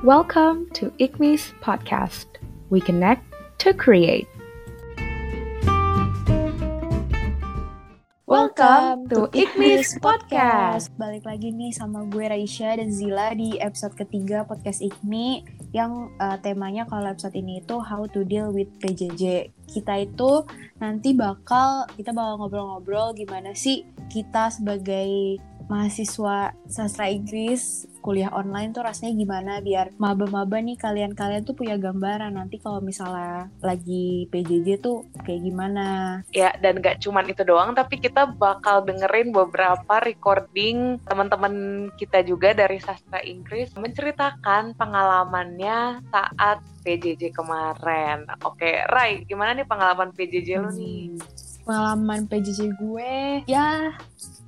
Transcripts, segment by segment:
Welcome to ICMI's podcast. We connect to create. Welcome to ICMI's podcast. Balik lagi nih sama gue Raisya dan Zila di episode ketiga podcast ICMI yang uh, temanya kalau episode ini itu how to deal with PJJ. Kita itu nanti bakal kita bakal ngobrol-ngobrol gimana sih kita sebagai mahasiswa sastra Inggris kuliah online tuh rasanya gimana biar maba-maba nih kalian-kalian tuh punya gambaran nanti kalau misalnya lagi PJJ tuh kayak gimana. Ya, dan gak cuman itu doang, tapi kita bakal dengerin beberapa recording teman-teman kita juga dari sastra Inggris menceritakan pengalamannya saat PJJ kemarin. Oke, Rai, gimana nih pengalaman PJJ hmm. lu nih? Pengalaman PJJ gue, ya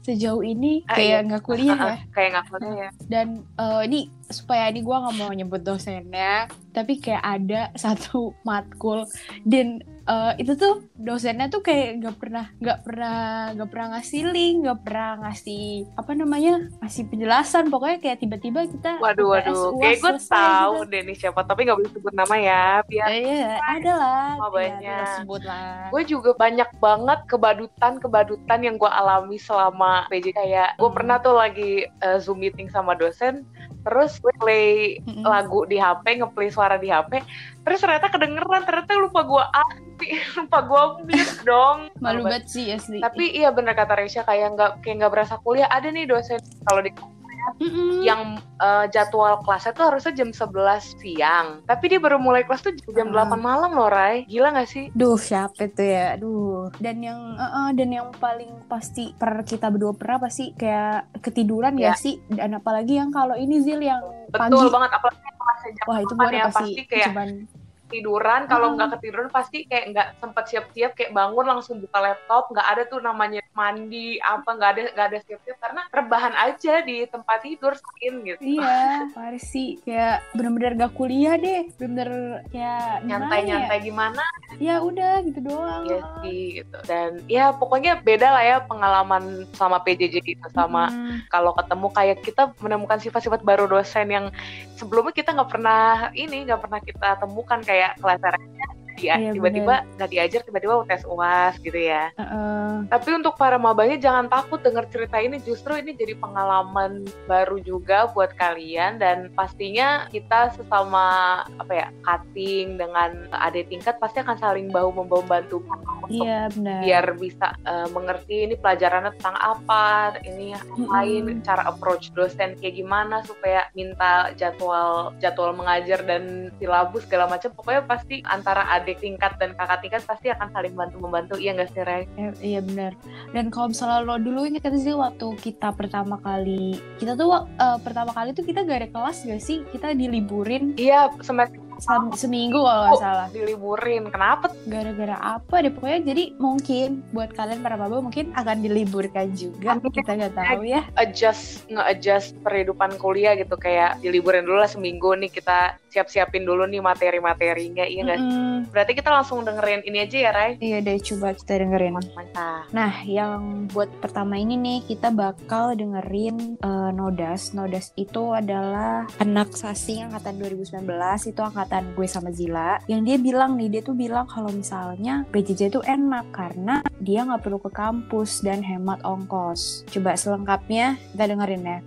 sejauh ini ah, kayak iya. nggak iya. kuliah uh, uh, ya kayak nggak kuliah ya dan uh, ini supaya ini gue nggak mau nyebut dosennya tapi kayak ada satu matkul dan uh, itu tuh dosennya tuh kayak nggak pernah nggak pernah nggak pernah ngasih link nggak pernah ngasih apa namanya ngasih penjelasan. Pokoknya kayak tiba-tiba kita waduh waduh. Kayak gue tahu gitu. deh nih siapa tapi nggak boleh sebut nama ya biar eh, iya ada lah. Oh, banyak. ya, sebut lah. Gue juga banyak banget kebadutan kebadutan yang gue alami selama PJ kayak gue hmm. pernah tuh lagi uh, zoom meeting sama dosen terus gue play mm -hmm. lagu di HP ngeplay suara di HP terus ternyata kedengeran ternyata lupa gue lupa gue mute dong. Malu banget sih asli. Tapi iya bener kata Resya kayak nggak kayak nggak berasa kuliah. Ada nih dosen kalau di Mm-hmm. yang uh, jadwal kelasnya tuh harusnya jam 11 siang tapi dia baru mulai kelas tuh jam uh. 8 malam loh Rai gila gak sih duh siapa itu ya duh dan yang uh, uh, dan yang paling pasti per kita berdua pernah pasti kayak ketiduran yeah. ya sih dan apalagi yang kalau ini Zil yang betul pagi. banget apalagi kelasnya jam Wah, itu gue ya, pasti, pasti kayak cuman ketiduran kalau nggak ketiduran pasti kayak nggak sempet siap-siap kayak bangun langsung buka laptop nggak ada tuh namanya mandi apa nggak ada nggak ada siap-siap karena rebahan aja di tempat tidur sakin gitu. Iya harus sih kayak bener-bener gak kuliah deh bener ya nyantai-nyantai ya? gimana? Ya udah gitu doang. Ya sih gitu. Dan ya pokoknya beda lah ya pengalaman sama PJJ gitu sama hmm. kalau ketemu kayak kita menemukan sifat-sifat baru dosen yang sebelumnya kita nggak pernah ini nggak pernah kita temukan kayak kayak kelas dia iya, tiba-tiba nggak diajar tiba-tiba tes uas gitu ya uh -uh. tapi untuk para mabanya jangan takut dengar cerita ini justru ini jadi pengalaman baru juga buat kalian dan pastinya kita sesama apa ya cutting dengan adik tingkat pasti akan saling bahu membantu untuk iya, benar. biar bisa uh, mengerti ini pelajarannya tentang apa ini lain -hmm. cara approach dosen kayak gimana supaya minta jadwal jadwal mengajar dan silabus segala macam pokoknya pasti antara adik adik tingkat dan kakak tingkat pasti akan saling bantu membantu iya nggak sih Ray? Eh, iya benar. Dan kalau misalnya lo dulu ingat kan sih waktu kita pertama kali kita tuh uh, pertama kali tuh kita gak ada kelas gak sih? Kita diliburin. Iya semester seminggu kalau nggak oh, salah. diliburin. Kenapa? Gara-gara apa deh pokoknya jadi mungkin buat kalian para maba mungkin akan diliburkan juga. Amin. kita nggak tahu ya. Adjust nge-adjust perhidupan kuliah gitu. Kayak diliburin dulu lah seminggu nih. Kita siap-siapin dulu nih materi-materinya iya nggak mm -hmm. berarti kita langsung dengerin ini aja ya Ray? Iya deh coba kita dengerin. Mantap. Nah yang buat pertama ini nih kita bakal dengerin uh, Nodas. Nodas itu adalah anak sasi angkatan 2019 itu angkatan curhatan gue sama Zila yang dia bilang nih dia tuh bilang kalau misalnya PJJ itu enak karena dia nggak perlu ke kampus dan hemat ongkos. Coba selengkapnya kita dengerin ya.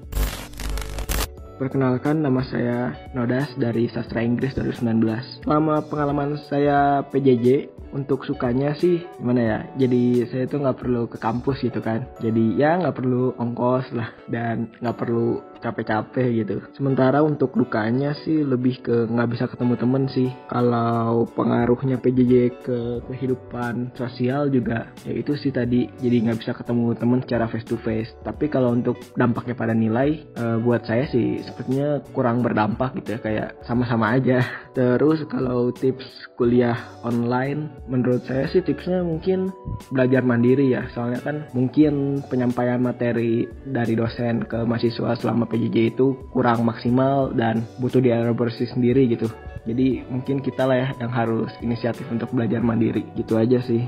Perkenalkan nama saya Nodas dari Sastra Inggris 2019. Selama pengalaman saya PJJ, untuk sukanya sih gimana ya jadi saya tuh nggak perlu ke kampus gitu kan. Jadi ya nggak perlu ongkos lah dan nggak perlu capek-capek gitu. Sementara untuk dukanya sih lebih ke nggak bisa ketemu temen sih. Kalau pengaruhnya PJJ ke kehidupan sosial juga ya itu sih tadi jadi nggak bisa ketemu temen secara face to face. Tapi kalau untuk dampaknya pada nilai uh, buat saya sih sepertinya kurang berdampak gitu ya kayak sama-sama aja. Terus kalau tips kuliah online menurut saya sih tipsnya mungkin belajar mandiri ya. Soalnya kan mungkin penyampaian materi dari dosen ke mahasiswa selama PJJ itu kurang maksimal dan butuh dielaborasi sendiri gitu. Jadi mungkin kita lah ya yang harus inisiatif untuk belajar mandiri gitu aja sih.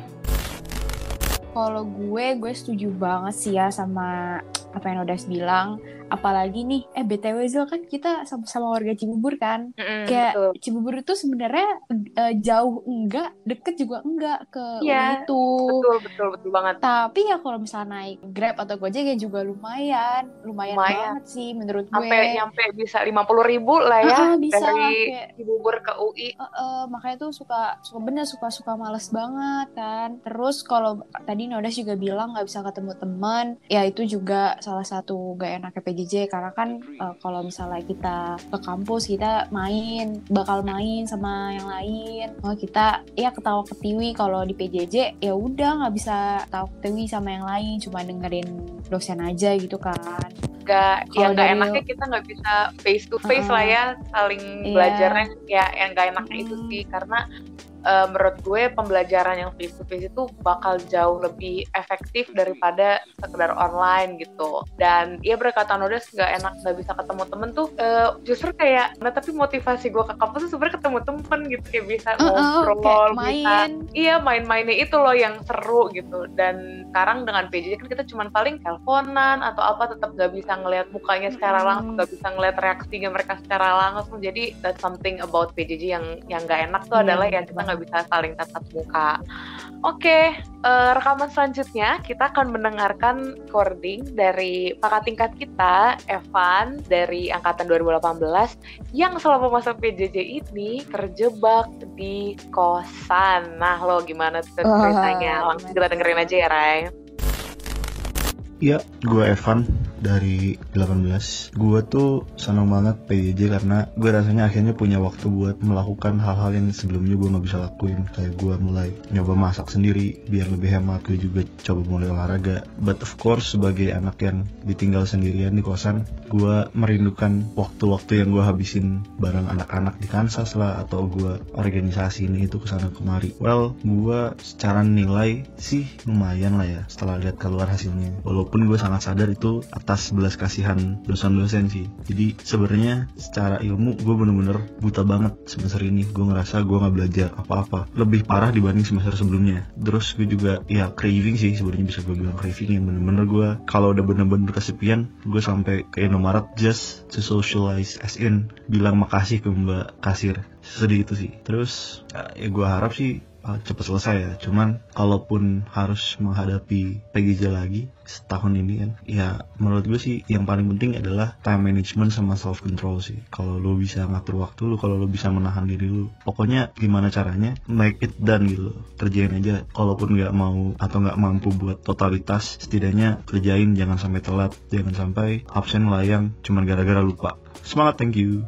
Kalau gue, gue setuju banget sih ya sama apa yang udah bilang apalagi nih eh btw Zil kan kita sama-sama warga Cibubur kan? Mm-mm, kayak betul. Cibubur itu sebenarnya eh, jauh enggak deket juga enggak ke UI itu. betul betul betul banget. Tapi ya kalau misalnya naik Grab atau Gojek ya juga lumayan lumayan, Lumayan. banget sih menurut gue. Sampai nyampe bisa lima puluh ribu lah ya Ah, bisa dari kayak Cibubur ke UI Eh, eh, makanya tuh suka suka bener suka suka males banget kan. Terus kalau tadi Nodas juga bilang nggak bisa ketemu teman ya itu juga salah satu gak enaknya PJJ karena kan eh, kalau misalnya kita ke kampus kita main bakal main sama yang lain oh kita ya ketawa ketiwi kalau di PJJ ya udah nggak bisa ketawa ketiwi sama yang lain cuma dengerin dosen aja gitu kan nggak Kalau yang dari- enaknya kita nggak bisa face to face Uh-uh. lah ya saling Iya. belajarnya ya yang nggak enaknya itu Hmm. sih karena eh, menurut gue pembelajaran yang face to face itu bakal jauh lebih efektif daripada sekedar online gitu. Dan ya berkata Nodes nggak enak nggak bisa ketemu temen tuh eh, justru kayak nah tapi motivasi gue ke kampus tuh sebenarnya ketemu temen gitu. Kayak bisa ngobrol kayak bisa main. Iya main-mainnya itu loh yang seru gitu. Dan sekarang dengan PJJ kan kita cuma paling teleponan atau apa tetap nggak bisa ngelihat mukanya secara Mm-mm. langsung nggak bisa ngelihat reaksinya mereka secara langsung. Jadi that's something about PJJ yang yang nggak enak tuh Iya, adalah ya kita nggak bisa saling tatap muka. Oke eh, rekaman selanjutnya kita akan mendengarkan recording dari kakak tingkat kita Evan dari angkatan 2018 yang selama masa PJJ ini terjebak di kosan. Nah, lo gimana tuh ceritanya? Langsung kita dengerin aja ya, Ray. Iya, gue Evan dari 18. Gue tuh seneng banget PJJ karena gue rasanya akhirnya punya waktu buat melakukan hal-hal yang sebelumnya gue nggak bisa lakuin. Kayak gue mulai nyoba masak sendiri biar lebih hemat. Gue juga coba mulai olahraga. But of course sebagai anak yang ditinggal sendirian di kosan, gue merindukan waktu-waktu yang gue habisin bareng anak-anak di Kansas lah atau gue organisasi ini itu ke sana kemari. Well, gue secara nilai sih lumayan lah ya setelah lihat keluar hasilnya. Walaupun gue sangat sadar itu atas belas kasihan dosen-dosen sih. Jadi sebenarnya secara ilmu gue bener-bener buta banget semester ini. Gue ngerasa gue nggak belajar apa-apa. Lebih parah dibanding semester sebelumnya. Terus gue juga ya craving sih sebenarnya bisa gue bilang craving yang bener-bener gue kalau udah bener-bener kesepian gue sampai ke Indomaret just to socialize as in bilang makasih ke mbak kasir sedih itu sih terus ya, ya gue harap sih cepet selesai ya. Cuman kalaupun harus menghadapi PGJ lagi setahun ini kan ya menurut gue sih yang paling penting adalah time management sama self control sih. Kalau lo bisa ngatur waktu lo kalau lo bisa menahan diri lo pokoknya gimana caranya make it done gitu. Kerjain aja kalaupun nggak mau atau nggak mampu buat totalitas setidaknya kerjain jangan sampai telat jangan sampai absen layang cuman gara-gara lupa. Semangat thank you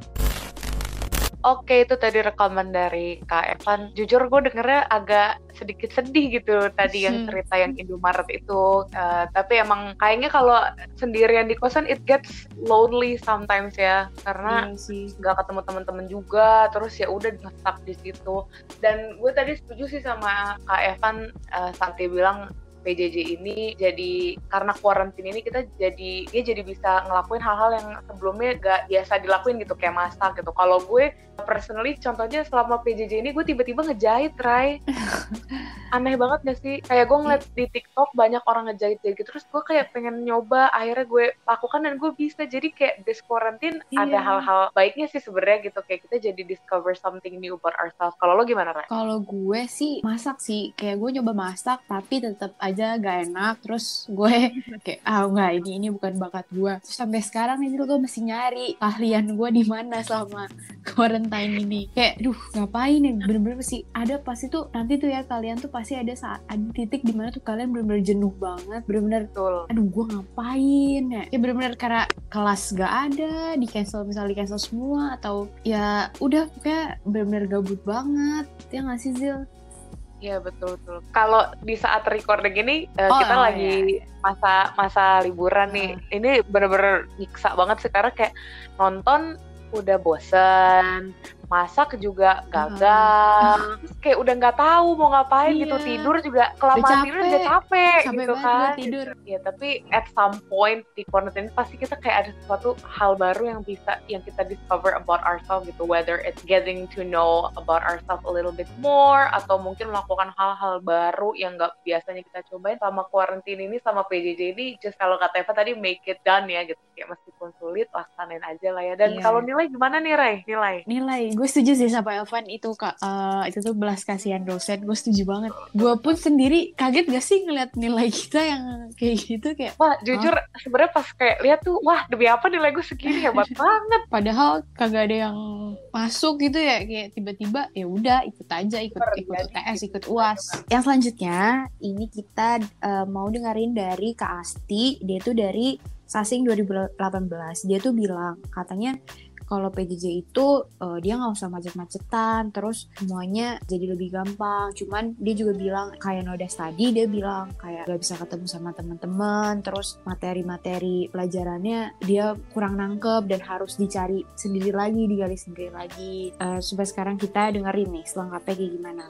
Oke, itu tadi rekaman dari Kak Evan. Jujur gue dengernya agak sedikit sedih gitu tadi yang Hmm. cerita yang Indomaret itu. Eh, tapi emang kayaknya kalau sendirian di kosan it gets lonely sometimes ya, karena Iya nggak ketemu teman-teman juga terus ya udah stuck di situ dan gue tadi setuju sih sama kak Evan eh, saat dia bilang PJJ ini jadi karena quarantine ini kita jadi dia jadi bisa ngelakuin hal-hal yang sebelumnya gak biasa dilakuin gitu kayak masak gitu. Kalau gue personally contohnya selama PJJ ini gue tiba-tiba ngejahit Rai aneh banget gak sih? Kayak gue ngeliat di TikTok banyak orang ngejahit gitu terus gue kayak pengen nyoba akhirnya gue lakukan dan gue bisa. Jadi kayak this quarantine Iya. ada hal-hal baiknya sih sebenarnya gitu kayak kita jadi discover something new about ourselves. Kalau lo gimana Rai? Kalau gue sih masak sih, kayak gue nyoba masak tapi tetap aja gak enak. Terus gue kayak ah enggak ini ini bukan bakat gue. Terus sampai sekarang nih gue masih nyari keahlian gue di mana selama quarantine ini. Kayak duh ngapain ya bener-bener pasti ada pasti tuh nanti tuh ya kalian tuh pasti ada saat ada titik di mana tuh kalian bener-bener jenuh banget, bener-bener Betul. aduh gue ngapain ya ya bener-bener karena kelas gak ada di cancel misalnya di cancel semua atau ya udah kayak bener-bener gabut banget ya nggak sih Zil Iya betul betul. Kalau di saat recording ini eh, Oh, kita oh, lagi masa masa liburan nih. Ini bener-bener nyiksa banget sekarang kayak nonton udah bosen, masak juga gagal. Terus kayak udah nggak tahu mau ngapain gitu Iya. tidur juga kelamaan Udah tidur udah capek. Sampai gitu kan. tidur. ya tapi at some point di quarantine pasti kita kayak ada sesuatu hal baru yang bisa yang kita discover about ourselves gitu. Whether it's getting to know about ourselves a little bit more atau mungkin melakukan hal-hal baru yang nggak biasanya kita cobain sama quarantine ini sama PJJ ini just kalau kata Eva tadi make it done ya gitu. Kayak meskipun sulit laksanain aja lah ya. Dan Iya. kalau nilai gimana nih Ray? Nilai? Nilai gue setuju sih sama Elvan. Itu kak eh, itu tuh belas kasihan dosen. Gue setuju banget. Gue pun sendiri kaget gak sih ngeliat nilai kita yang kayak gitu kayak Wah, jujur sebenarnya pas kayak lihat tuh, wah demi apa nilai gue segini? Hebat banget. padahal kagak ada yang masuk gitu ya. Kayak tiba-tiba ya udah ikut aja. Ikut Super, ikut UTS ikut uas. Yang selanjutnya ini kita eh, mau dengerin dari Kak Asti. Dia tuh dari Sasing 2018 dia tuh bilang katanya kalau PJJ itu eh, dia nggak usah macet-macetan terus semuanya jadi lebih gampang cuman dia juga bilang kayak Noda tadi dia bilang kayak gak bisa ketemu sama teman-teman terus materi-materi pelajarannya dia kurang nangkep dan harus dicari sendiri lagi digali sendiri lagi Eh, sampai sekarang kita dengerin nih selengkapnya kayak gimana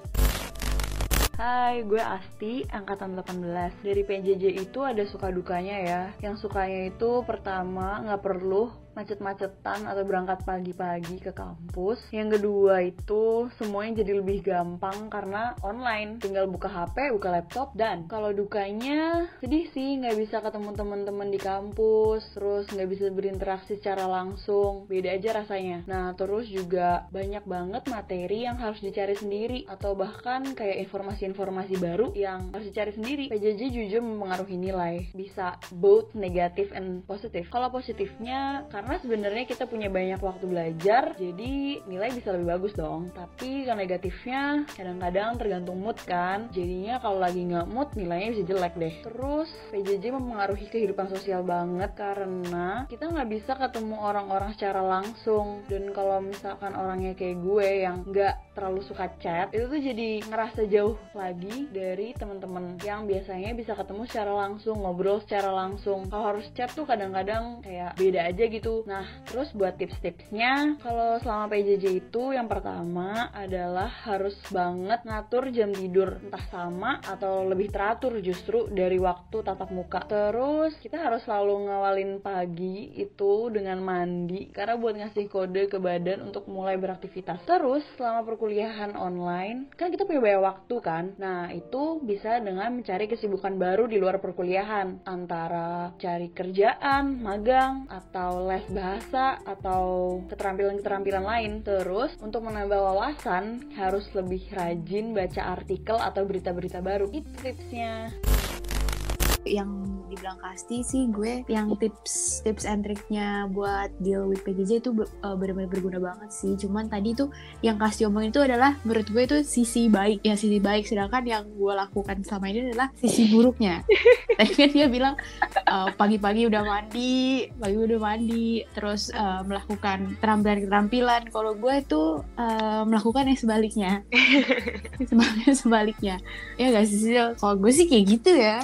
Hai, gue Asti, angkatan 18. Dari PJJ itu ada suka dukanya ya. Yang sukanya itu pertama nggak perlu macet-macetan atau berangkat pagi-pagi ke kampus. Yang kedua itu semuanya jadi lebih gampang karena online. Tinggal buka HP, buka laptop, dan kalau dukanya sedih sih nggak bisa ketemu teman-teman di kampus, terus nggak bisa berinteraksi secara langsung. Beda aja rasanya. Nah, terus juga banyak banget materi yang harus dicari sendiri atau bahkan kayak informasi-informasi baru yang harus dicari sendiri. PJJ jujur mempengaruhi nilai. Bisa both negatif and positif. Kalau positifnya karena sebenarnya kita punya banyak waktu belajar, jadi nilai bisa lebih bagus dong. Tapi kalau negatifnya kadang-kadang tergantung mood kan. Jadinya kalau lagi nggak mood nilainya bisa jelek deh. Terus PJJ mempengaruhi kehidupan sosial banget karena kita nggak bisa ketemu orang-orang secara langsung. Dan kalau misalkan orangnya kayak gue yang nggak terlalu suka chat, itu tuh jadi ngerasa jauh lagi dari teman-teman yang biasanya bisa ketemu secara langsung, ngobrol secara langsung. Kalau harus chat tuh kadang-kadang kayak beda aja gitu. Nah, terus buat tips-tipsnya, kalau selama PJJ itu yang pertama adalah harus banget ngatur jam tidur, entah sama atau lebih teratur justru dari waktu tatap muka. Terus kita harus selalu ngawalin pagi itu dengan mandi karena buat ngasih kode ke badan untuk mulai beraktivitas. Terus selama perkuliahan online, kan kita punya banyak waktu kan. Nah, itu bisa dengan mencari kesibukan baru di luar perkuliahan, antara cari kerjaan, magang, atau les bahasa atau keterampilan-keterampilan lain. Terus untuk menambah wawasan harus lebih rajin baca artikel atau berita-berita baru. Itu tipsnya. yang dibilang Kasti sih gue yang tips tips and triknya buat deal with PJJ itu uh, benar-benar berguna banget sih. Cuman tadi tuh yang Kasti omongin itu adalah menurut gue itu sisi baik ya sisi baik. Sedangkan yang gue lakukan selama ini adalah sisi buruknya. Tadi kan dia bilang uh, pagi-pagi udah mandi pagi udah mandi terus uh, melakukan keterampilan-keterampilan kalau gue tuh uh, melakukan yang sebaliknya. Sebaliknya sebaliknya. Ya gak sih kalau gue sih kayak gitu ya.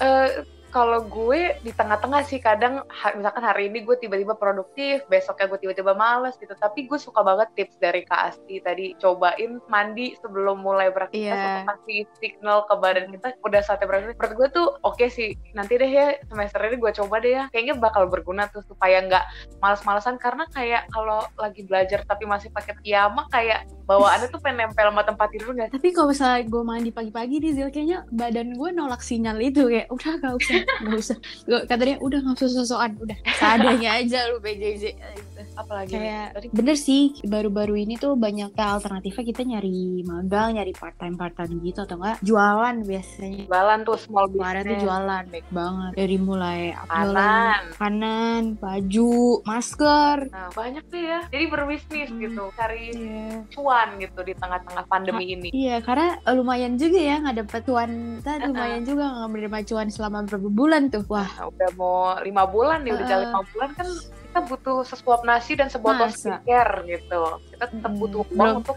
Eh, kalau gue di tengah-tengah sih kadang misalkan hari ini gue tiba-tiba produktif, besoknya gue tiba-tiba males gitu. Tapi gue suka banget tips dari Kak Asti tadi cobain mandi sebelum mulai beraktivitas Iya. untuk kasih signal ke badan kita udah saatnya beraktivitas. Menurut gue tuh oke sih. Nanti deh ya semester ini gue coba deh ya. Kayaknya bakal berguna tuh supaya nggak males-malesan karena kayak kalau lagi belajar tapi masih pakai piyama kayak bawaannya tuh pengen nempel sama tempat tidur sih? Tapi kalau misalnya gue mandi pagi-pagi nih Zil, kayaknya badan gue nolak sinyal itu kayak udah gak usah, gak usah. Katanya udah gak usah sosokan, udah seadanya aja lu PJJ. Gitu. Apalagi Kayak tadi bener sih baru-baru ini tuh banyak ya alternatifnya kita nyari magang, nyari part time part time gitu atau enggak jualan biasanya. jualan tuh small Kemarin tuh business. jualan baik banget dari mulai Panan. kanan, baju, masker. Nah, banyak deh ya. Jadi berbisnis Hmm. gitu, cari Iya. cuan gitu di tengah-tengah pandemi ini. Iya, karena eh, lumayan juga ya nggak dapet cuan. Kita lumayan juga nggak menerima cuan selama beberapa bulan tuh. Wah, Nah, udah mau lima bulan nih, udah jalan lima bulan kan kita butuh sesuap nasi dan sebotol Masa? skincare gitu. Kita tetap butuh uang Belum- untuk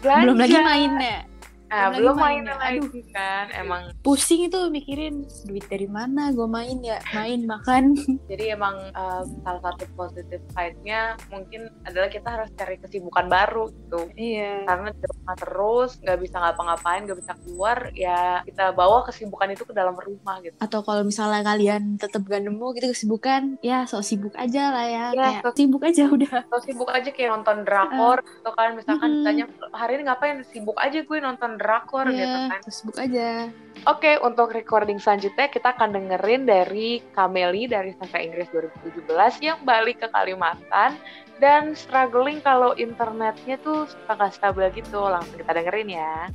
belanja. belum lagi mainnya. Ah, Belum main mainnya. lagi kan. Emang pusing itu mikirin duit dari mana gue main ya main makan jadi emang uh, salah satu positif side-nya mungkin adalah kita harus cari kesibukan baru gitu. iya Karena di rumah terus, nggak bisa ngapa-ngapain, nggak bisa keluar, ya kita bawa kesibukan itu ke dalam rumah gitu. atau kalau misalnya kalian tetap gak nemu gitu kesibukan ya sok sibuk aja lah ya, Ya, kayak sok- sibuk aja udah Atau sibuk aja kayak nonton drakor gitu kan. Misalkan Mm-mm. ditanya, hari ini ngapain? Sibuk aja gue nonton drakor gitu ya kan. sibuk aja Oke, untuk recording selanjutnya kita akan dengerin dari Kameli dari Sastra Inggris 2017 yang balik ke Kalimantan dan struggling kalau internetnya tuh suka nggak stabil gitu. Langsung kita dengerin ya.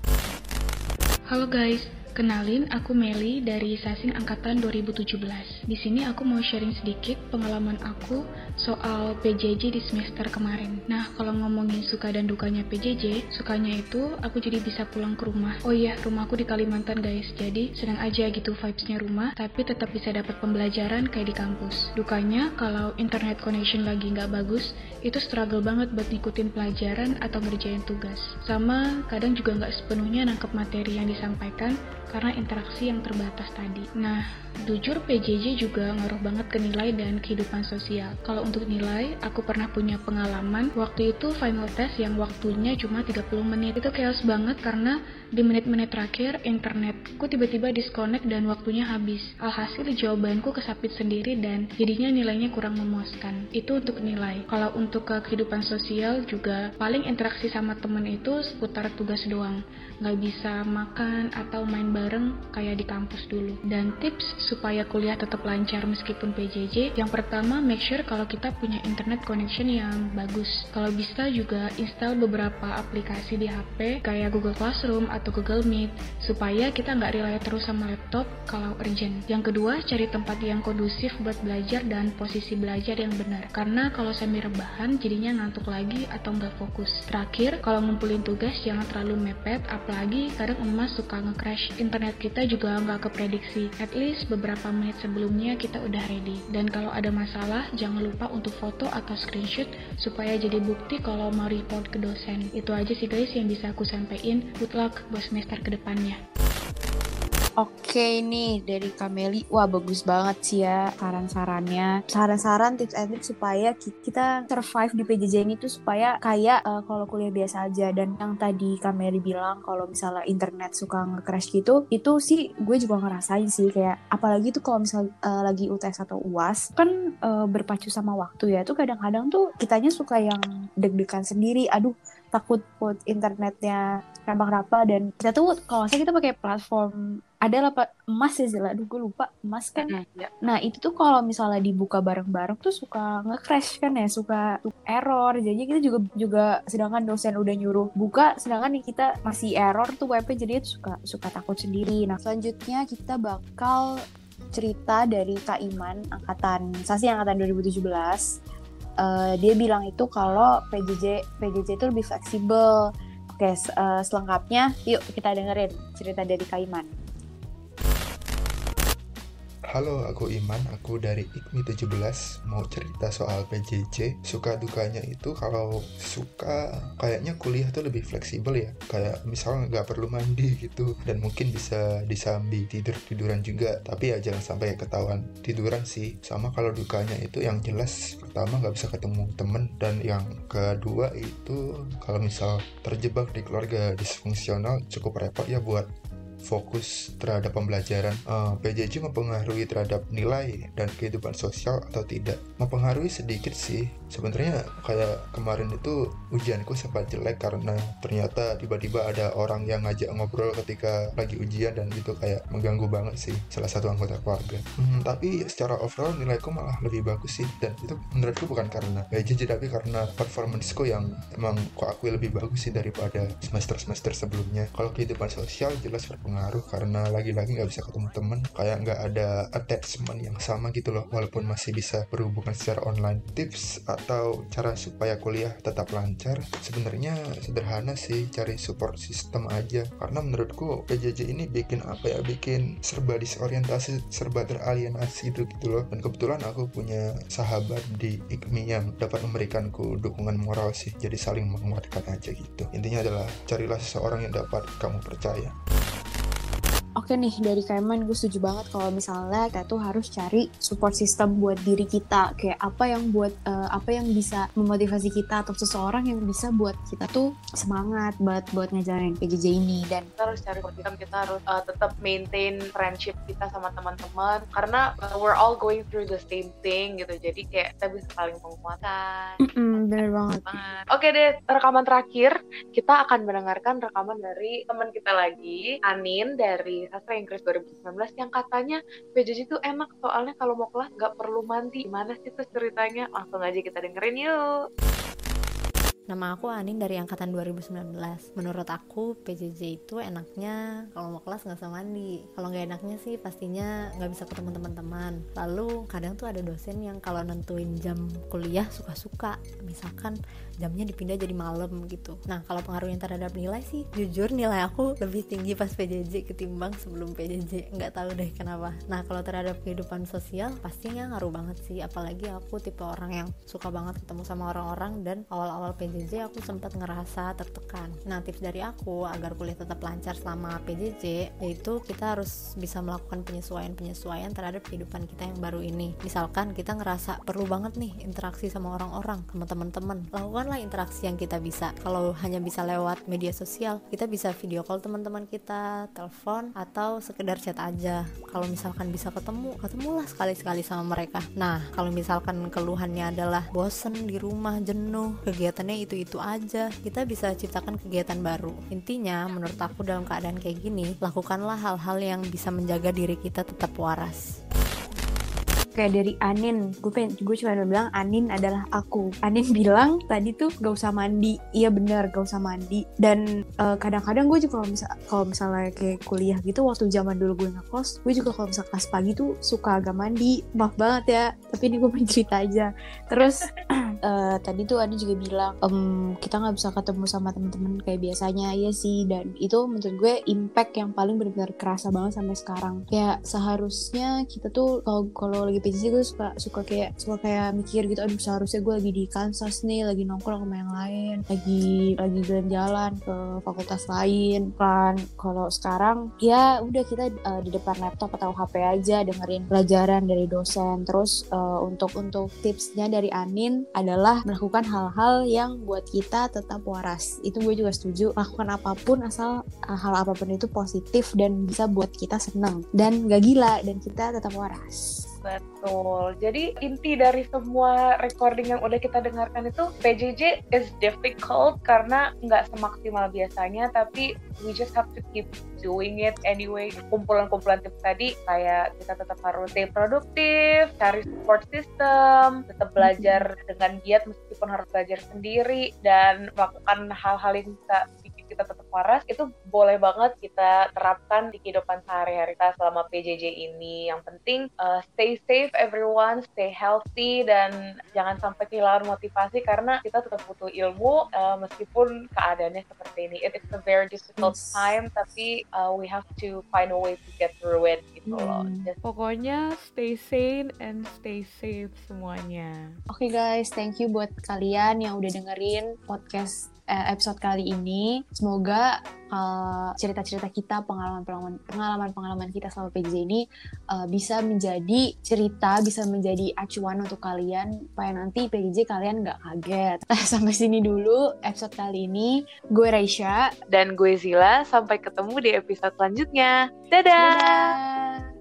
Halo guys, kenalin aku Meli dari Sasing Angkatan 2017. Di sini aku mau sharing sedikit pengalaman aku soal PJJ di semester kemarin. Nah, kalau ngomongin suka dan dukanya PJJ, sukanya itu aku jadi bisa pulang ke rumah. Oh iya, rumahku di Kalimantan guys, jadi senang aja gitu vibes-nya rumah, tapi tetap bisa dapat pembelajaran kayak di kampus. Dukanya, kalau internet connection lagi nggak bagus, itu struggle banget buat ngikutin pelajaran atau ngerjain tugas. Sama kadang juga nggak sepenuhnya nangkep materi yang disampaikan karena interaksi yang terbatas tadi. Nah, jujur PJJ juga ngaruh banget ke nilai dan kehidupan sosial. Kalau untuk nilai, aku pernah punya pengalaman waktu itu final test yang waktunya cuma 30 menit. Itu chaos banget karena di menit-menit terakhir internetku tiba-tiba disconnect dan waktunya habis. Alhasil jawabanku kesapit sendiri dan jadinya nilainya kurang memuaskan. Itu untuk nilai. Kalau untuk ke kehidupan sosial juga paling interaksi sama temen itu seputar tugas doang. Nggak bisa makan atau main bareng kayak di kampus dulu. Dan tips supaya kuliah tetap lancar meskipun PJJ, yang pertama make sure kalau kita punya internet connection yang bagus. Kalau bisa juga install beberapa aplikasi di HP kayak Google Classroom atau Google Meet supaya kita nggak rely terus sama laptop kalau urgent. Yang kedua, cari tempat yang kondusif buat belajar dan posisi belajar yang benar. Karena kalau semi rebahan jadinya ngantuk lagi atau nggak fokus. Terakhir, kalau ngumpulin tugas jangan terlalu mepet, apalagi kadang emas suka nge-crash. Internet kita juga nggak keprediksi. At least beberapa menit sebelumnya kita udah ready. Dan kalau ada masalah, jangan lupa untuk foto atau screenshot supaya jadi bukti kalau mau report ke dosen. Itu aja sih guys yang bisa aku sampaikan. Good luck buat semester ke depannya. Oke nih dari Kameli, wah bagus banget sih ya saran-sarannya. Saran-saran tips and tricks supaya ki- kita survive di PJJ ini tuh supaya kayak eh, kalau kuliah biasa aja. Dan yang tadi Kameli bilang kalau misalnya internet suka nge-crash gitu, itu sih gue juga ngerasain sih kayak apalagi tuh kalau misalnya eh, lagi UTS atau UAS kan eh, berpacu sama waktu ya. Tuh kadang-kadang tuh kitanya suka yang deg-degan sendiri. Aduh takut put internetnya kenapa-kenapa dan kita tuh kalau saya kita pakai platform ada lah Pak, emas ya Zila, aduh gue lupa emas kan? Ya. nah itu tuh kalau misalnya dibuka bareng-bareng tuh suka nge-crash kan ya suka error. Jadi kita juga juga sedangkan dosen udah nyuruh buka sedangkan nih kita masih error tuh webnya jadi itu suka suka takut sendiri. Nah selanjutnya kita bakal cerita dari Kak Iman angkatan Sasi angkatan 2017 Eh, dia bilang itu kalau PJJ PJJ itu lebih fleksibel oke eh, selengkapnya yuk kita dengerin cerita dari Kak Iman Halo, aku Iman, aku dari IKMI 17 Mau cerita soal PJJ Suka dukanya itu kalau suka kayaknya kuliah tuh lebih fleksibel ya. Kayak misalnya nggak perlu mandi gitu. Dan mungkin bisa disambi tidur-tiduran juga. Tapi ya jangan sampai ketahuan tiduran sih. Sama kalau dukanya itu yang jelas Pertama nggak bisa ketemu temen. Dan yang kedua itu kalau misal terjebak di keluarga disfungsional Cukup repot ya buat fokus terhadap pembelajaran Eh, PJJ mempengaruhi terhadap nilai dan kehidupan sosial atau tidak? Mempengaruhi sedikit sih. Sebenarnya kayak kemarin itu ujianku sempat jelek karena ternyata tiba-tiba ada orang yang ngajak ngobrol ketika lagi ujian dan itu kayak mengganggu banget sih salah satu anggota keluarga. Hmm, tapi secara overall nilaiku malah lebih bagus sih. Dan itu menurutku bukan karena PJJ tapi karena performanceku yang emang kok aku lebih bagus sih daripada semester-semester sebelumnya. Kalau kehidupan sosial jelas berpengaruh berpengaruh karena lagi-lagi nggak bisa ketemu temen kayak nggak ada attachment yang sama gitu loh walaupun masih bisa berhubungan secara online tips atau cara supaya kuliah tetap lancar. Sebenarnya sederhana sih cari support system aja. Karena menurutku PJJ ini bikin apa ya bikin serba disorientasi serba teralienasi gitu gitu loh. Dan kebetulan aku punya sahabat di IKMI yang dapat memberikanku dukungan moral sih jadi saling menguatkan aja gitu. Intinya adalah carilah seseorang yang dapat kamu percaya Oke nih dari Kaiman gue setuju banget kalau misalnya kita tuh harus cari support system buat diri kita. Kayak apa yang buat uh, apa yang bisa memotivasi kita atau seseorang yang bisa buat kita tuh semangat buat buat ngejalanin PJJ ini. Dan kita harus cari support system kita harus uh, tetap maintain friendship kita sama teman-teman. Karena uh, we're all going through the same thing gitu. Jadi kayak kita bisa saling menguatkan. Mm -mm, bener banget. Oke deh rekaman terakhir. Kita akan mendengarkan rekaman dari teman kita lagi Anin dari sastra Inggris 2019 yang katanya PJJ itu enak soalnya kalau mau kelas nggak perlu mandi. Gimana sih tuh ceritanya? Langsung aja kita dengerin yuk. Nama aku Anin dari angkatan 2019. Menurut aku PJJ itu enaknya kalau mau kelas nggak usah mandi. Kalau nggak enaknya sih pastinya nggak bisa ketemu teman-teman. Lalu kadang tuh ada dosen yang kalau nentuin jam kuliah suka-suka. Misalkan jamnya dipindah jadi malam gitu. Nah kalau pengaruhnya terhadap nilai sih, jujur nilai aku lebih tinggi pas PJJ ketimbang sebelum PJJ. Nggak tahu deh kenapa. Nah kalau terhadap kehidupan sosial pastinya ngaruh banget sih. Apalagi aku tipe orang yang suka banget ketemu sama orang-orang dan awal-awal PJJ aku sempat ngerasa tertekan. Nah, tips dari aku agar kuliah tetap lancar selama PJJ yaitu kita harus bisa melakukan penyesuaian-penyesuaian terhadap kehidupan kita yang baru ini. Misalkan kita ngerasa perlu banget nih interaksi sama orang-orang, sama teman-teman. Lakukanlah interaksi yang kita bisa. Kalau hanya bisa lewat media sosial, kita bisa video call teman-teman kita, telepon atau sekedar chat aja. Kalau misalkan bisa ketemu, ketemulah sekali-sekali sama mereka. Nah, kalau misalkan keluhannya adalah bosen di rumah, jenuh, kegiatannya itu-itu aja kita bisa ciptakan kegiatan baru intinya menurut aku dalam keadaan kayak gini lakukanlah hal-hal yang bisa menjaga diri kita tetap waras kayak dari Anin. Gue pengen gue cuma bilang Anin adalah aku. Anin bilang tadi tuh gak usah mandi. Iya bener gak usah mandi. Dan uh, kadang-kadang gue juga kalau misal misalnya kayak kuliah gitu waktu zaman dulu gue ngekos gue juga kalau misal kelas pagi tuh suka agak mandi. Maaf banget ya tapi ini gue pengen cerita aja. Terus uh, tadi tuh Anin juga bilang um, kita nggak bisa ketemu sama temen-temen kayak biasanya. Ya sih dan itu menurut gue impact yang paling benar-benar kerasa banget sampai sekarang. Kayak seharusnya kita tuh kalau kalau lagi PJJ gue suka suka kayak suka kayak mikir gitu aduh seharusnya gue lagi di Kansas nih lagi nongkrong sama yang lain lagi lagi jalan-jalan ke fakultas lain. Kan kalau sekarang ya udah kita uh, di depan laptop atau HP aja dengerin pelajaran dari dosen. Terus uh, untuk untuk tipsnya dari Anin adalah melakukan hal-hal yang buat kita tetap waras. Itu gue juga setuju. Lakukan apa pun asal uh, hal apa pun itu positif dan bisa buat kita seneng dan gak gila dan kita tetap waras Betul. Jadi inti dari semua recording yang udah kita dengarkan itu PJJ is difficult karena nggak semaksimal biasanya, tapi we just have to keep doing it anyway. Kumpulan-kumpulan tips tadi kayak kita tetap harus stay produktif, cari support system, tetap belajar dengan giat meskipun harus belajar sendiri dan melakukan hal-hal yang bisa kita tetap waras itu boleh banget kita terapkan di kehidupan sehari-hari kita selama PJJ ini. Yang penting uh, stay safe everyone stay healthy dan jangan sampai kehilangan motivasi karena kita tetap butuh ilmu uh, meskipun keadaannya seperti ini. It is a very difficult yes. time tapi uh, we have to find a way to get through it gitu hmm. loh Just... pokoknya stay sane and stay safe semuanya. Oke okay guys. Thank you buat kalian yang udah dengerin podcast episode kali ini. Semoga eh, cerita-cerita uh, kita, pengalaman-pengalaman pengalaman-pengalaman kita selama PJJ ini uh, bisa menjadi cerita, bisa menjadi acuan untuk kalian supaya nanti PJJ kalian nggak kaget. Sampai sini dulu episode kali ini. Gue Raisya dan gue Zila. Sampai ketemu di episode selanjutnya. Dadah. Dadah.